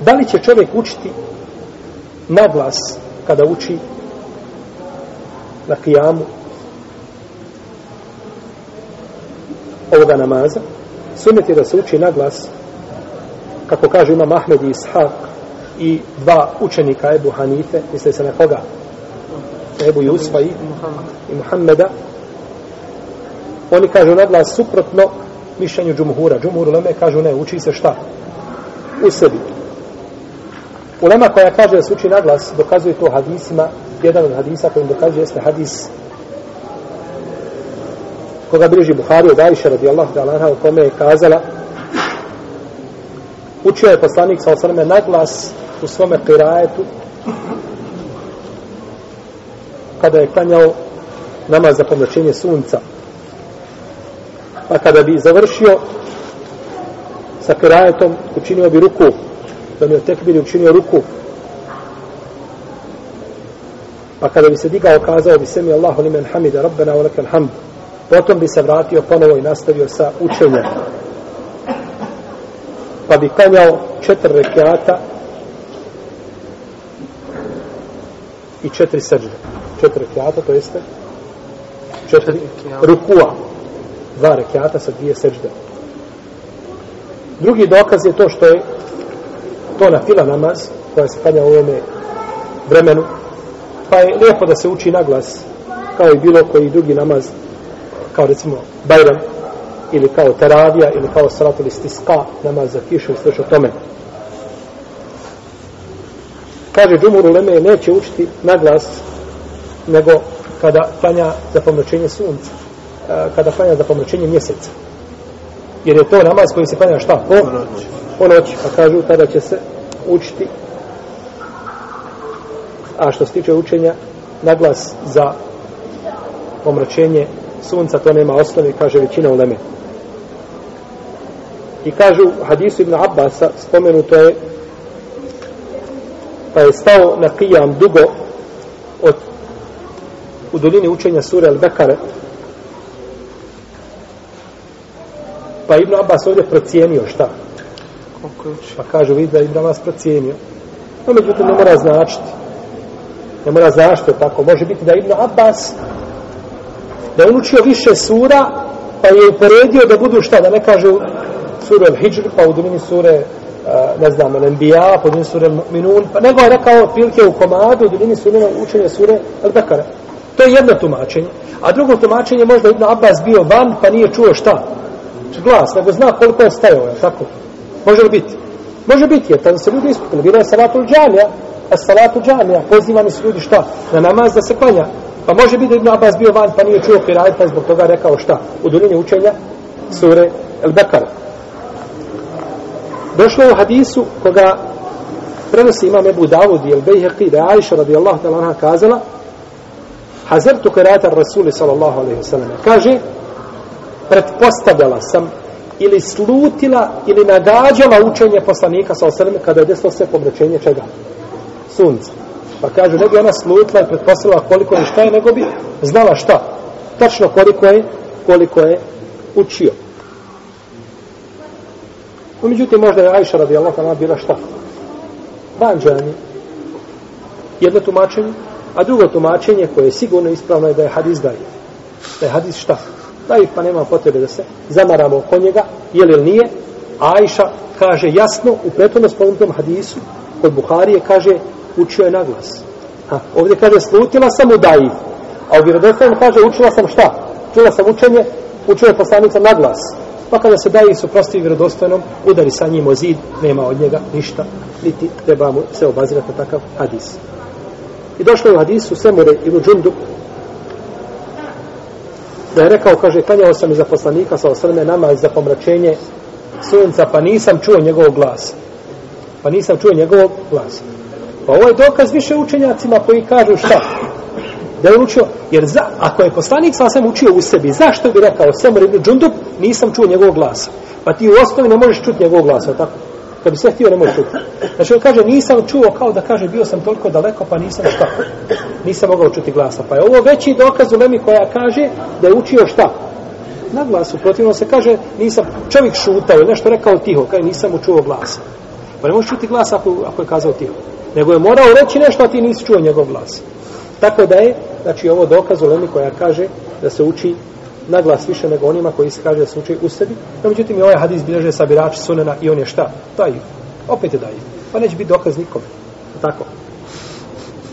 Da li će čovjek učiti na glas kada uči na kijamu ovoga namaza? Sunnet je da se uči na glas kako kaže ima Mahmed i Ishaq i dva učenika Ebu Hanife, misle se na koga? Ebu Jusfa i, i Muhammeda. Oni kažu na glas suprotno mišljenju džumhura. Džumhur Leme kažu ne, uči se šta? U sebi. Ulema koja kaže da se uči na glas, dokazuje to hadisima. Jedan od hadisa kojim dokazuje jeste hadis koga bliži Buhari od Aisha radijallahu ta'ala u kome je kazala učio je poslanik sa osrme na glas u svome kirajetu kada je klanjao namaz za pomračenje sunca pa kada bi završio sa kirajetom učinio bi ruku da mi je tekbir učinio ruku pa kada bi se digao kazao bi se mi Allahu limen hamida rabbena lakal hamd potom bi se vratio ponovo i nastavio sa učenjem pa bi kanjao četiri rekiata i četiri srđe. Četiri rekiata, to jeste četiri rukua. Dva rekiata sa dvije srđe. Drugi dokaz je to što je to na fila namaz koja se kanja u ovome vremenu. Pa je lijepo da se uči na glas kao i bilo koji drugi namaz kao recimo Bajram ili kao teravija ili kao salatul istiska namaz za kišu i sve što tome. Kaže Džumur Uleme neće učiti na glas nego kada klanja za pomračenje sunca eh, kada klanja za pomračenje mjeseca. Jer je to namaz koji se klanja šta? Po, po noći pa kažu tada će se učiti a što se tiče učenja naglas za pomračenje sunca to nema osnovi kaže većina uleme I kažu hadisu Ibn Abbasa, spomenuto je, pa je stao na kijam dugo od, u dolini učenja sure Al-Bekare. Pa Ibn Abbas ovdje procijenio šta? Pa kažu vidi da Ibn Abbas procijenio. No, međutim, ne mora značiti. Ne mora značiti tako. Može biti da Ibn Abbas da je učio više sura, pa je uporedio da budu šta, da ne kažu sure Al-Hijr, pa u domini sure ne znam, Al-Anbiya, pa u sure Minun, pa nego je rekao otprilike u komadu u domini sure učenje sure Al-Bekara. To je jedno tumačenje. A drugo tumačenje možda Ibn Abbas bio van, pa nije čuo šta? Glas, nego zna koliko je stajao, je tako? Može li biti? Može biti, jer tada se ljudi ispupili. Bila je salatu džamija, a salatu džamija, pozivani su ljudi šta? Na namaz da se klanja. Pa može biti da Ibn Abbas bio van, pa nije čuo kiraj, pa zbog toga rekao šta? U dolini učenja sure El-Bekara. Došlo je u hadisu koga prenosi imam Ebu Davud i El-Bejheqi da je Aisha radijallahu ta'ala anha kazala Hazertu karata Rasuli sallallahu alaihi wa sallam kaže pretpostavljala sam ili slutila ili nagađala učenje poslanika sa osrme kada je desilo sve pomrećenje čega? Sunca. Pa kaže, ne bi ona slutila i pretpostavila koliko je šta je, nego bi znala šta. Tačno koliko je, koliko je učio. No, međutim, možda je Ajša radijallahu ta'ala bila šta? Banđani. Jedno tumačenje, a drugo tumačenje koje je sigurno ispravno je da je hadis daje. Da je hadis šta? Daje, pa nema potrebe da se zamaramo oko njega, je li ili nije. Ajša kaže jasno u prethodno spomenutom hadisu, kod Buharije kaže učio je na glas. Ha, ovdje kaže slutila sam u daji, a u vjerodostavnom kaže učila sam šta? Učila sam učenje, učio je poslanica na glas pa kada se daje suprosti vjerodostojnom, udari sa njim o zid, nema od njega ništa, niti treba mu se obazirati na takav hadis. I došlo je u hadisu Semure i u džundu, da je rekao, kaže, klanjao sam iza poslanika sa osrme nama za pomračenje sunca, pa nisam čuo njegovog glasa. Pa nisam čuo njegovog glasa. Pa ovo je dokaz više učenjacima koji kažu šta? da je učio, jer za, ako je poslanik sa osrme učio u sebi, zašto bi rekao Semur ibn Džundup, nisam čuo njegovog glasa. Pa ti u osnovi ne možeš čuti njegovog glasa, tako? Kad bi sve htio, ne možeš čuti. Znači on kaže, nisam čuo kao da kaže, bio sam toliko daleko, pa nisam šta? Nisam mogao čuti glasa. Pa je ovo veći dokaz u Lemi koja kaže da je učio šta? Na glasu. Protivno se kaže, nisam, čovjek šutao, nešto rekao tiho, kaže, nisam mu čuo glasa. Pa ne možeš čuti glas ako, ako je kazao tiho. Nego je morao reći nešto, a ti nisi čuo njegov glas. Tako da je, znači ovo dokaz u Lemi koja kaže da se uči na glas više nego onima koji se kaže da se uči u sebi. No, međutim, i ovaj hadis bilježe sabirač sunena i on je šta? Taj. Opet je daji. Pa neće biti dokaz nikome. Tako.